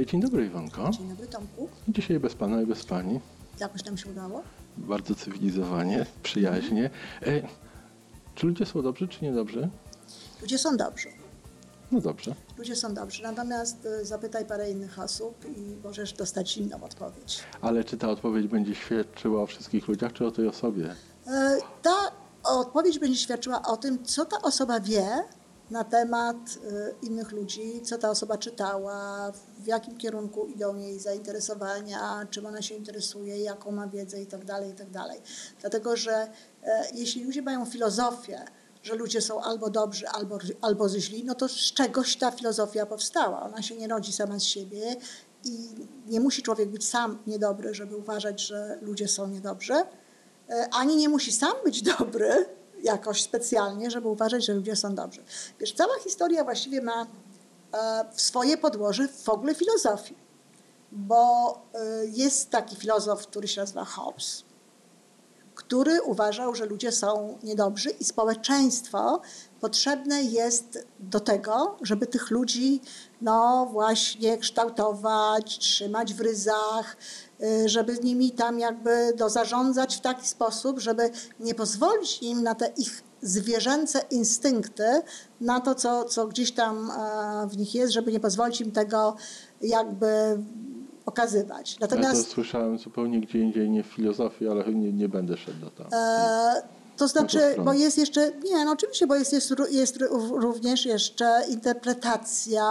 E, dzień dobry Iwonko. Dzień dobry Tomku. Dzisiaj bez Pana i bez Pani. Jakoś nam się udało? Bardzo cywilizowanie, przyjaźnie. E, czy ludzie są dobrzy, czy niedobrzy? Ludzie są dobrzy. No dobrze. Ludzie są dobrzy. Natomiast y, zapytaj parę innych osób i możesz dostać inną odpowiedź. Ale czy ta odpowiedź będzie świadczyła o wszystkich ludziach, czy o tej osobie? E, Ta odpowiedź będzie świadczyła o tym, co ta osoba wie na temat y, innych ludzi, co ta osoba czytała, w jakim kierunku idą jej zainteresowania, czym ona się interesuje, jaką ma wiedzę itd. itd. Dlatego, że e, jeśli ludzie mają filozofię, że ludzie są albo dobrzy, albo, albo źli, no to z czegoś ta filozofia powstała. Ona się nie rodzi sama z siebie i nie musi człowiek być sam niedobry, żeby uważać, że ludzie są niedobrzy, E, ani nie musi sam być dobry jakoś specjalnie, żeby uważać, że ludzie są dobrzy. Wiesz, cała historia właściwie ma e, swoje podłoże w ogóle filozofii, bo e, jest taki filozof, który się nazywa Hobbes, który uważał, że ludzie są niedobrzy i społeczeństwo potrzebne jest do tego, żeby tych ludzi no właśnie kształtować, trzymać w ryzach, y, żeby nimi tam jakby do zarządzać w taki sposób, żeby nie pozwolić im na te ich zwierzęce instynkty, na to, co, co gdzieś tam e, w nich jest, żeby nie pozwolić im tego jakby okazywać. Ja to Natomiast słyszałem zupełnie gdzie indziej, nie w filozofii, ale nie, nie będę szedł do tam. E, to znaczy, bo jest jeszcze, nie, no oczywiście, bo jest, jest, jest ró- również jeszcze interpretacja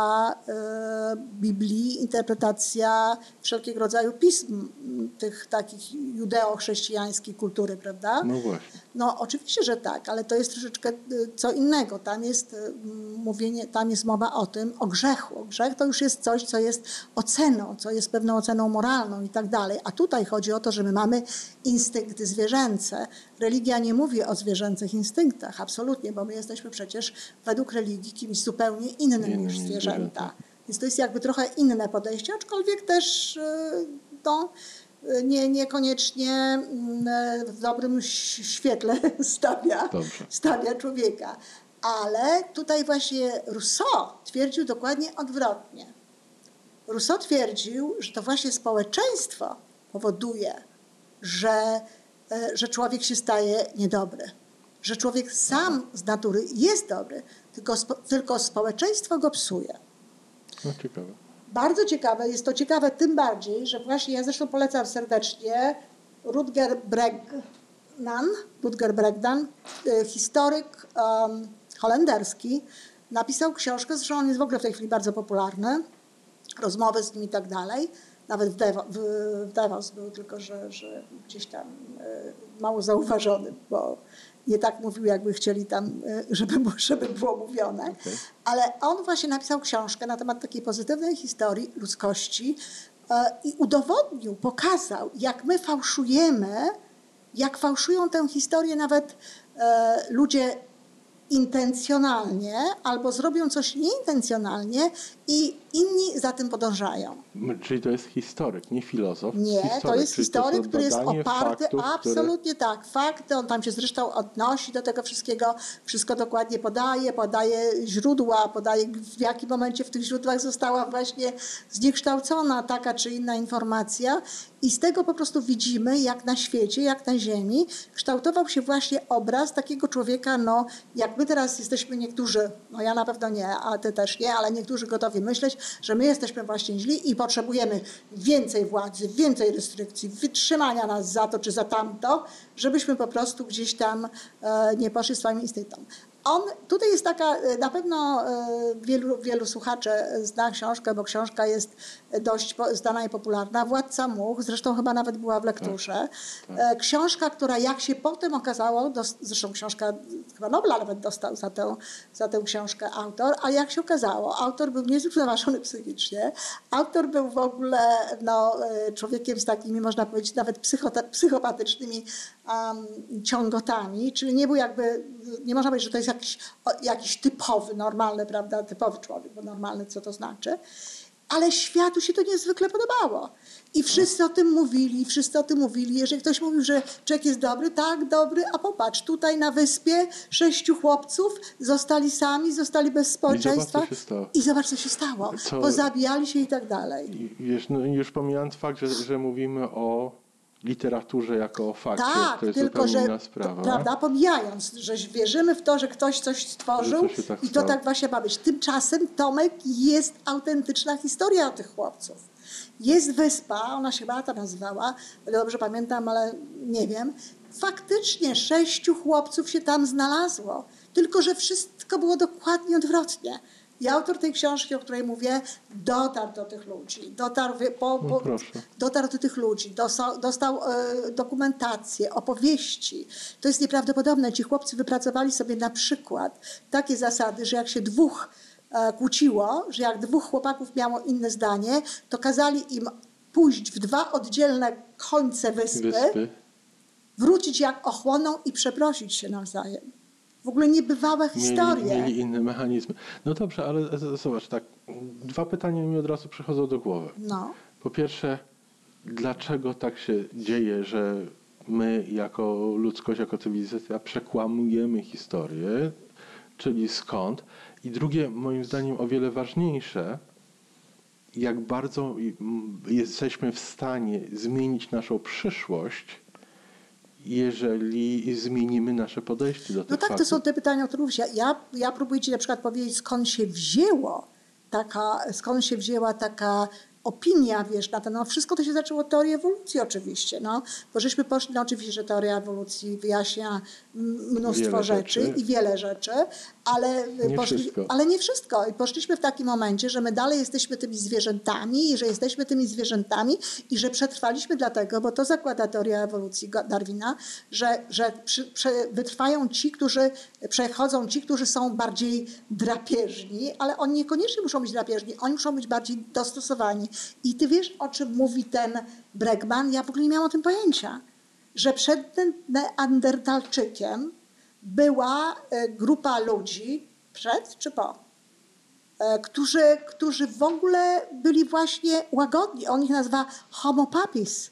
e, Biblii, interpretacja wszelkiego rodzaju pism tych takich judeo-chrześcijańskiej kultury, prawda? No właśnie. No oczywiście, że tak, ale to jest troszeczkę y, co innego. Tam jest y, mówienie, tam jest mowa o tym, o grzechu. Grzech to już jest coś, co jest oceną, co jest pewną oceną moralną i tak dalej. A tutaj chodzi o to, że my mamy instynkty zwierzęce. Religia nie mówi o zwierzęcych instynktach, absolutnie, bo my jesteśmy przecież według religii kimś zupełnie innym niż zwierzęta. Więc to jest jakby trochę inne podejście, aczkolwiek też y, no, y, nie, niekoniecznie mm, w dobrym świetle stawia, Dobrze. stawia człowieka. Ale tutaj właśnie Rousseau twierdził dokładnie odwrotnie. Rousseau twierdził, że to właśnie społeczeństwo powoduje, że, e, że człowiek się staje niedobry. Że człowiek sam z natury jest dobry, tylko, tylko społeczeństwo go psuje. No ciekawe. Bardzo ciekawe, jest to ciekawe tym bardziej, że właśnie ja zresztą polecam serdecznie Rutger Bregnan, Rutger Bregdan, y, historyk um, holenderski, napisał książkę, zresztą on jest w ogóle w tej chwili bardzo popularny, rozmowy z nim i tak dalej. Nawet w, Devo, w, w Davos był, tylko że, że gdzieś tam y, mało zauważony, bo nie tak mówił, jakby chcieli tam, y, żeby, żeby było mówione. Ale on właśnie napisał książkę na temat takiej pozytywnej historii ludzkości e, i udowodnił, pokazał, jak my fałszujemy, jak fałszują tę historię nawet e, ludzie intencjonalnie albo zrobią coś nieintencjonalnie i inni za tym podążają. Czyli to jest historyk, nie filozof. Nie, to Historyk, jest czyli historyk, są który jest oparty, faktów, które- absolutnie tak, fakty, on tam się zresztą odnosi do tego wszystkiego, wszystko dokładnie podaje, podaje źródła, podaje w jakim momencie w tych źródłach została właśnie zniekształcona taka czy inna informacja i z tego po prostu widzimy, jak na świecie, jak na ziemi kształtował się właśnie obraz takiego człowieka, no jak my teraz jesteśmy niektórzy, no ja na pewno nie, a ty też nie, ale niektórzy gotowi myśleć, że my jesteśmy właśnie źli i potrzebujemy więcej władzy, więcej restrykcji, wytrzymania nas za to czy za tamto, żebyśmy po prostu gdzieś tam e, nie poszli swoim instynktom. On, tutaj jest taka, e, na pewno e, wielu, wielu słuchaczy zna książkę, bo książka jest dość znana i popularna. Władca Much, zresztą chyba nawet była w lekturze. E, Książka, która jak się potem okazało, zresztą książka, chyba Nobla nawet dostał za tę, za tę książkę autor, a jak się okazało, autor był niezrównoważony psychicznie. Autor był w ogóle no, człowiekiem z takimi, można powiedzieć, nawet psychopatycznymi um, ciągotami, czyli nie był jakby, nie można powiedzieć, że to jest jakiś, jakiś typowy, normalny, prawda, typowy człowiek, bo normalny co to znaczy. ale światu się to niezwykle podobało. I wszyscy o tym mówili, wszyscy o tym mówili. Jeżeli ktoś mówił, że człowiek jest dobry, tak, dobry, a popatrz, tutaj na wyspie sześciu chłopców zostali sami, zostali bez społeczeństwa. I zobacz, co się stało. Co- Pozabijali się i tak dalej. Wiesz, no, już pomijając fakt, że, że mówimy o literaturze jako o fakcie, Tak, to jest tylko że, sprawa. prawda, pomijając, że wierzymy w to, że ktoś coś stworzył tak i to tak właśnie ma być. Tymczasem, Tomek, jest autentyczna historia o tych chłopców. Jest wyspa, ona się chyba ta nazywała, dobrze pamiętam, ale nie wiem. Faktycznie sześciu chłopców się tam znalazło, tylko że wszystko było dokładnie odwrotnie. I autor tej książki, o której mówię, dotarł do tych ludzi. Dotarł, po, No po, proszę. dotarł do tych ludzi, dostał, dostał e, dokumentację, opowieści. To jest nieprawdopodobne. Ci chłopcy wypracowali sobie na przykład takie zasady, że jak się dwóch e, kłóciło, że jak dwóch chłopaków miało inne zdanie, to kazali im pójść w dwa oddzielne końce wyspy, Wyspy. wrócić jak ochłoną i przeprosić się nawzajem. W ogóle niebywałe Mieli, historie. mieli inne mechanizmy. No dobrze, ale z- zobacz, tak, dwa pytania mi od razu przychodzą do głowy. No. Po pierwsze, dlaczego tak się dzieje, że my jako ludzkość, jako cywilizacja przekłamujemy historię, czyli skąd? I drugie, moim zdaniem o wiele ważniejsze, jak bardzo jesteśmy w stanie zmienić naszą przyszłość, jeżeli zmienimy nasze podejście do tych No tak, to faktów. są te pytania, o których mówisz. Ja, ja, ja próbuję Ci na przykład powiedzieć, skąd się wzięło taka, skąd się wzięła taka opinia, wiesz, na ten, no wszystko to się zaczęło od teorii ewolucji oczywiście, no, bo żeśmy poszli, no oczywiście, że teoria ewolucji wyjaśnia mnóstwo rzeczy, rzeczy. i wiele rzeczy, ale Nie poszli, wszystko. ale nie wszystko. I poszliśmy w takim momencie, że my dalej jesteśmy tymi zwierzętami i że jesteśmy tymi zwierzętami i że przetrwaliśmy dlatego, bo to zakłada teoria ewolucji Darwina, że, że przy, prze, wytrwają ci, którzy przechodzą, ci, którzy są bardziej drapieżni, ale oni niekoniecznie muszą być drapieżni, oni muszą być bardziej dostosowani. I ty wiesz, o czym mówi ten Bregman? Ja w ogóle nie miałam o tym pojęcia. Że przed Neandertalczykiem była e, grupa ludzi, przed czy po, e, którzy, którzy w ogóle byli właśnie łagodni. On ich nazywa homo papis.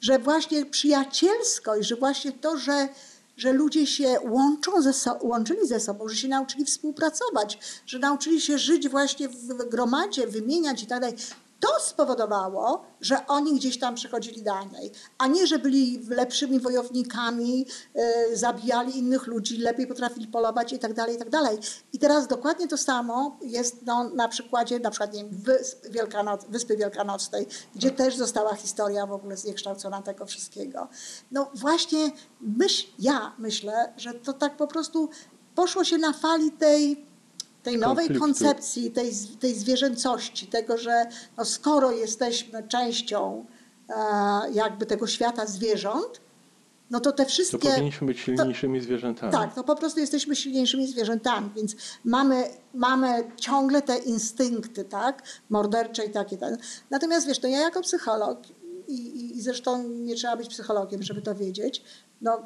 Że właśnie przyjacielskość, że właśnie to, że, że ludzie się łączą ze so, łączyli ze sobą, że się nauczyli współpracować, że nauczyli się żyć właśnie w gromadzie, wymieniać i tak dalej. To spowodowało, że oni gdzieś tam przechodzili dalej, a nie, że byli lepszymi wojownikami, e, zabijali innych ludzi, lepiej potrafili polować i tak dalej, i tak dalej. I teraz dokładnie to samo jest no, na przykładzie na przykład nie wiem, Wysp Wielkanoc, Wyspy Wielkanocnej, gdzie też została historia w ogóle zniekształcona tego wszystkiego. No właśnie myśl, ja myślę, że to tak po prostu poszło się na fali tej tej nowej Konfliktu. koncepcji, tej, tej zwierzęcości, tego, że no skoro jesteśmy częścią e, jakby tego świata zwierząt, no to te To wszystkie... powinniśmy być silniejszymi zwierzętami. Tak, to po prostu jesteśmy silniejszymi zwierzętami, więc mamy, mamy ciągle te instynkty, tak, mordercze i takie. tak. Natomiast wiesz, to ja jako psycholog i, i, i zresztą nie trzeba być psychologiem, żeby to wiedzieć, no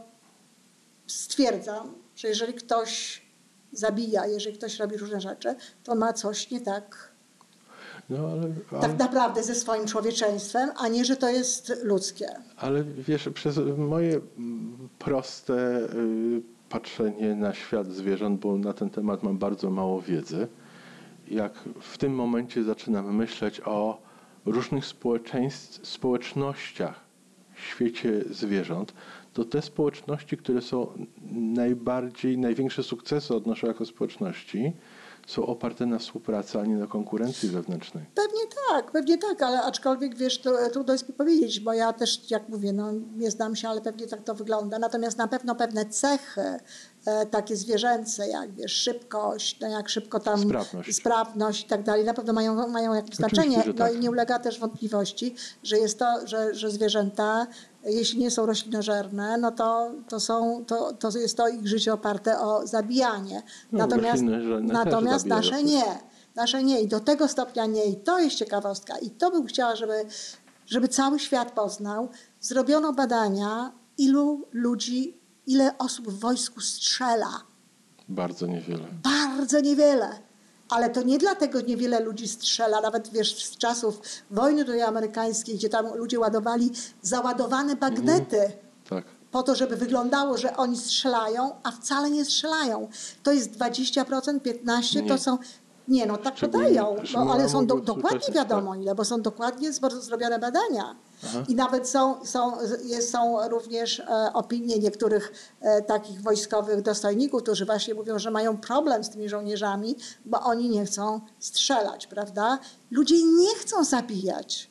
stwierdzam, że jeżeli ktoś zabija, jeżeli ktoś robi różne rzeczy, to ma coś nie tak, No, ale, ale, tak naprawdę ze swoim człowieczeństwem, a nie, że to jest ludzkie. ale wiesz, przez moje mm, proste y, patrzenie na świat zwierząt, bo na ten temat mam bardzo mało wiedzy, jak w tym momencie zaczynam myśleć o różnych społeczeństw, społecznościach w świecie zwierząt, to te społeczności, które są najbardziej, największe sukcesy odnoszą jako społeczności, są oparte na współpracy, a nie na konkurencji wewnętrznej. Pewnie tak, pewnie tak, ale aczkolwiek wiesz, to e, trudno jest mi powiedzieć, bo ja też, jak mówię, no, nie znam się, ale pewnie tak to wygląda. Natomiast na pewno pewne cechy takie zwierzęce, jak wiesz, szybkość, no jak szybko tam Sprawność. sprawność i tak dalej, na pewno mają, mają jakieś znaczenie. No tak. i nie ulega też wątpliwości, że jest to, że, że zwierzęta, jeśli nie są roślinożerne, no to, to, są, to, to jest to ich życie oparte o zabijanie. No, natomiast natomiast nasze nie. Nasze nie. I do tego stopnia nie. I to jest ciekawostka. I to bym chciała, żeby, żeby cały świat poznał. Zrobiono badania, ilu ludzi, ile osób w wojsku strzela. Bardzo niewiele. Bardzo niewiele. Ale to nie dlatego niewiele ludzi strzela, nawet wiesz, z czasów wojny tutaj amerykańskiej, gdzie tam ludzie ładowali załadowane bagnety. Mhm. Tak. Po to, żeby wyglądało, że oni strzelają, a wcale nie strzelają. To jest 20%, 15% to Nie. są. Nie, no tak podają, no, ale są do, dokładnie wiadomo ile, bo są dokładnie zrobione badania. Aha. I nawet są, są, jest, są również e, opinie niektórych e, takich wojskowych dostojników, którzy właśnie mówią, że mają problem z tymi żołnierzami, bo oni nie chcą strzelać, prawda? Ludzie nie chcą zabijać.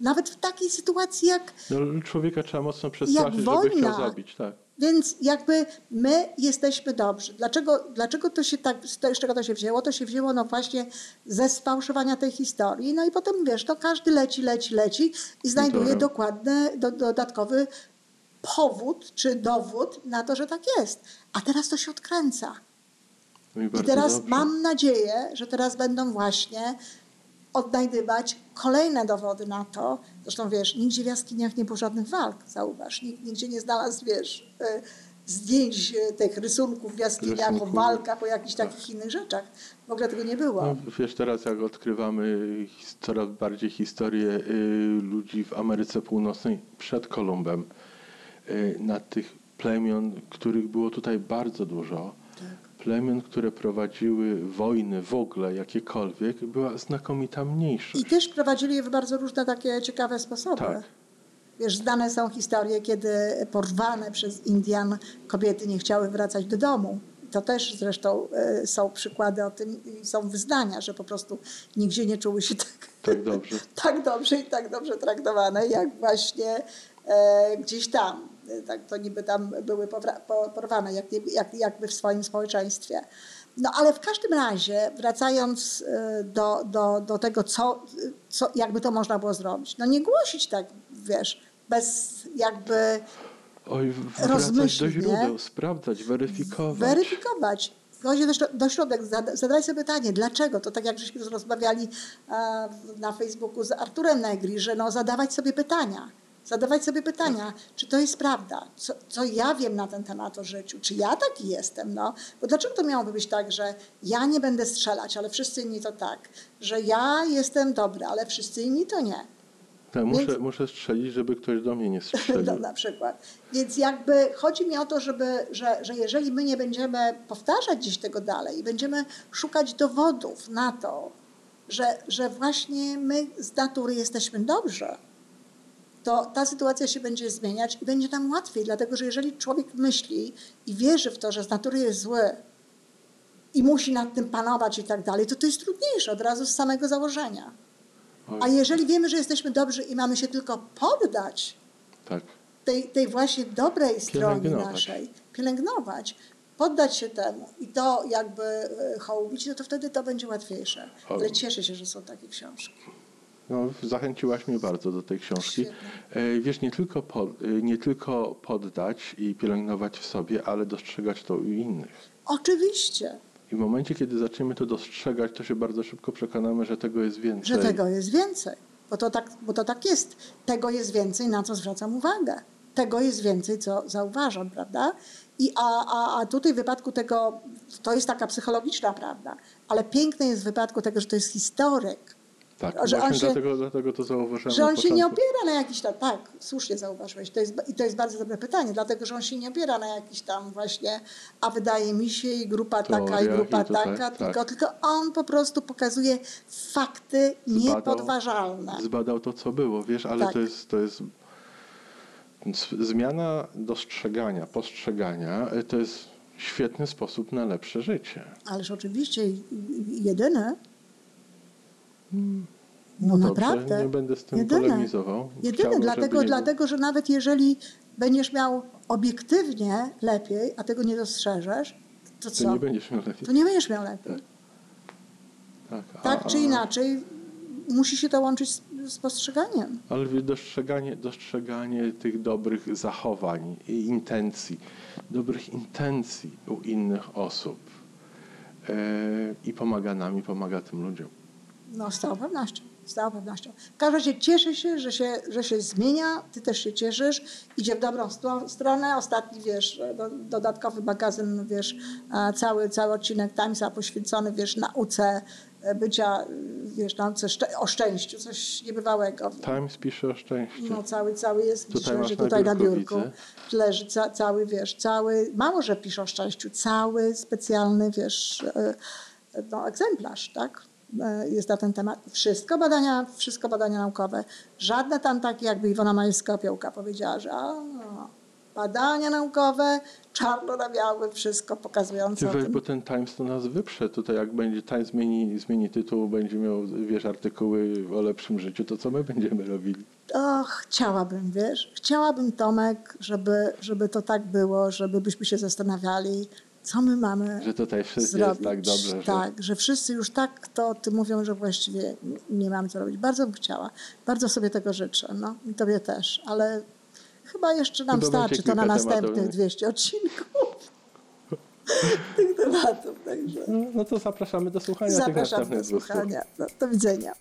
Nawet w takiej sytuacji jak No, człowieka trzeba mocno przestraszyć, żeby chciał zabić. Tak. Więc jakby my jesteśmy dobrzy. Dlaczego, dlaczego to się tak, z czego to się wzięło? To się wzięło no właśnie ze sfałszowania tej historii. No i potem wiesz, to każdy leci, leci, leci i znajduje Dobra. dokładny, do, dodatkowy powód czy dowód na to, że tak jest. A teraz to się odkręca. No i I teraz dobrze. mam nadzieję, że teraz będą właśnie odnajdywać kolejne dowody na to. Zresztą wiesz, nigdzie w jaskiniach nie było żadnych walk, zauważ. Nikt nigdzie nie znalazł, wiesz, y, zdjęć y, tych rysunków w jaskiniach o walkach, o jakichś takich innych rzeczach. W ogóle tego nie było. No, wiesz, teraz jak odkrywamy coraz bardziej historię y, ludzi w Ameryce Północnej przed Kolumbem, na tych plemion, których było tutaj bardzo dużo, plemion, które prowadziły wojny w ogóle, jakiekolwiek, była znakomita mniejszość. I też prowadzili je w bardzo różne takie ciekawe sposoby. Tak. Wiesz, znane są historie, kiedy porwane przez Indian kobiety nie chciały wracać do domu. To też zresztą e, są przykłady o tym i są wyznania, że po prostu nigdzie nie czuły się tak, Tak dobrze. tak dobrze i tak dobrze traktowane, jak właśnie e, gdzieś tam. Tak, to niby tam były porwane, jak, jak, jakby w swoim społeczeństwie. No ale w każdym razie, wracając e, do, do, do tego, co, co, jakby to można było zrobić. No nie głosić tak, wiesz, bez jakby Oj, wracać do źródeł, sprawdzać, weryfikować. weryfikować. Wchodzi do, śro- do środek, zada- zadaj sobie pytanie, dlaczego? To tak jak żeśmy rozmawiali e, na Facebooku z Arturem Negri, że no, zadawać sobie pytania. Zadawać sobie pytania, czy to jest prawda, co, co ja wiem na ten temat o życiu, czy ja taki jestem, no. Bo dlaczego to miałoby być tak, że ja nie będę strzelać, ale wszyscy inni to tak, że ja jestem dobry, ale wszyscy inni to nie. Tak, muszę, Więc- muszę strzelić, żeby ktoś do mnie nie strzelił. No, na przykład. Więc jakby chodzi mi o to, żeby, że, że jeżeli my nie będziemy powtarzać gdzieś tego dalej i będziemy szukać dowodów na to, że, że właśnie my z natury jesteśmy dobrzy, to ta sytuacja się będzie zmieniać i będzie nam łatwiej, dlatego że jeżeli człowiek myśli i wierzy w to, że z natury jest zły i musi nad tym panować i tak dalej, to to jest trudniejsze od razu z samego założenia. A jeżeli wiemy, że jesteśmy dobrzy i mamy się tylko poddać tak. tej, tej właśnie dobrej stronie naszej, pielęgnować, poddać się temu i to jakby e, hołubić, no to wtedy to będzie łatwiejsze. Ale cieszę się, że są takie książki. No, zachęciłaś mnie bardzo do tej książki. E, Wiesz, nie tylko, e, nie tylko poddać i pielęgnować w sobie, ale dostrzegać to u innych. Oczywiście, I w momencie, kiedy zaczniemy to dostrzegać, to się bardzo szybko przekonamy, że tego jest więcej. że tego jest więcej. Bo to, tak, bo to tak jest. Tego jest więcej, na co zwracam uwagę. Tego jest więcej, co zauważam, prawda? I a, a, a tutaj w wypadku tego, to jest taka psychologiczna prawda, ale piękne jest w wypadku tego, że to jest historyk, Tak, że on się- dlatego, dlatego to zauważyłem Że on się nie opiera na jakiś tam, tak, słusznie zauważyłeś, to jest, i to jest bardzo dobre pytanie, dlatego że on się nie opiera na jakiś tam właśnie, a wydaje mi się i grupa taka i grupa i tutaj, taka, tak. tylko, tylko on po prostu pokazuje fakty Zbadał- niepodważalne. Zbadał to, co było, wiesz, ale Tak. to jest, to jest zmiana dostrzegania, postrzegania, e, to jest świetny sposób na lepsze życie. Ależ oczywiście i- no, Dobrze, naprawdę, nie będę z tym jedyny, polemizował. jedyny, Chciałbym, dlatego, dlatego, że nawet jeżeli będziesz miał obiektywnie lepiej, a tego nie dostrzeżesz, to To co? nie będziesz miał lepiej. To nie będziesz miał lepiej. Tak, a- Tak czy inaczej, musi się to łączyć z, z postrzeganiem. Ale dostrzeganie, dostrzeganie tych dobrych zachowań i intencji, dobrych intencji u innych osób e, i pomaga nam, i pomaga tym ludziom. No, z całą pewnością. Z całą pewnością. W każdym razie cieszę się, że się, że się zmienia, ty też się cieszysz, idzie w dobrą stronę. Ostatni, wiesz, do, dodatkowy magazyn, wiesz, a cały, cały odcinek Timesa poświęcony, wiesz, nauce e, bycia, wiesz, nauce szcze- o szczęściu, coś niebywałego. Times pisze o szczęściu. No cały, cały jest, Tutaj na tutaj na biurku, biurku. widzę. Leży ca, cały, wiesz, cały, mało, że pisze o szczęściu, cały specjalny, wiesz, e, no, egzemplarz, tak? E, Jest na ten temat. Wszystko badania, wszystko badania naukowe. Żadne tam takie, jakby Iwona Majewska-Opiełka powiedziała, że a, no, badania naukowe, czarno na białym, wszystko pokazujące Ty weź, bo ten Times to nas wyprze. Tutaj jak będzie Times zmieni, zmieni tytuł, będzie miał, wiesz, artykuły o lepszym życiu, to co my będziemy robili? O, chciałabym, wiesz, chciałabym Tomek, żeby, żeby to tak było, żebyśmy się zastanawiali, co my mamy Że tutaj zrobić. jest tak dobrze, że... Tak, że wszyscy już tak to ty mówią, że właściwie nie mamy co robić. Bardzo bym chciała, bardzo sobie tego życzę, no i tobie też, ale chyba jeszcze nam Chyba będzie starczy to na następnych tematów, nie? 200 odcinków tych tematów, także No, no to zapraszamy do słuchania tych zapraszam następnych do 200. słuchania. No, do widzenia.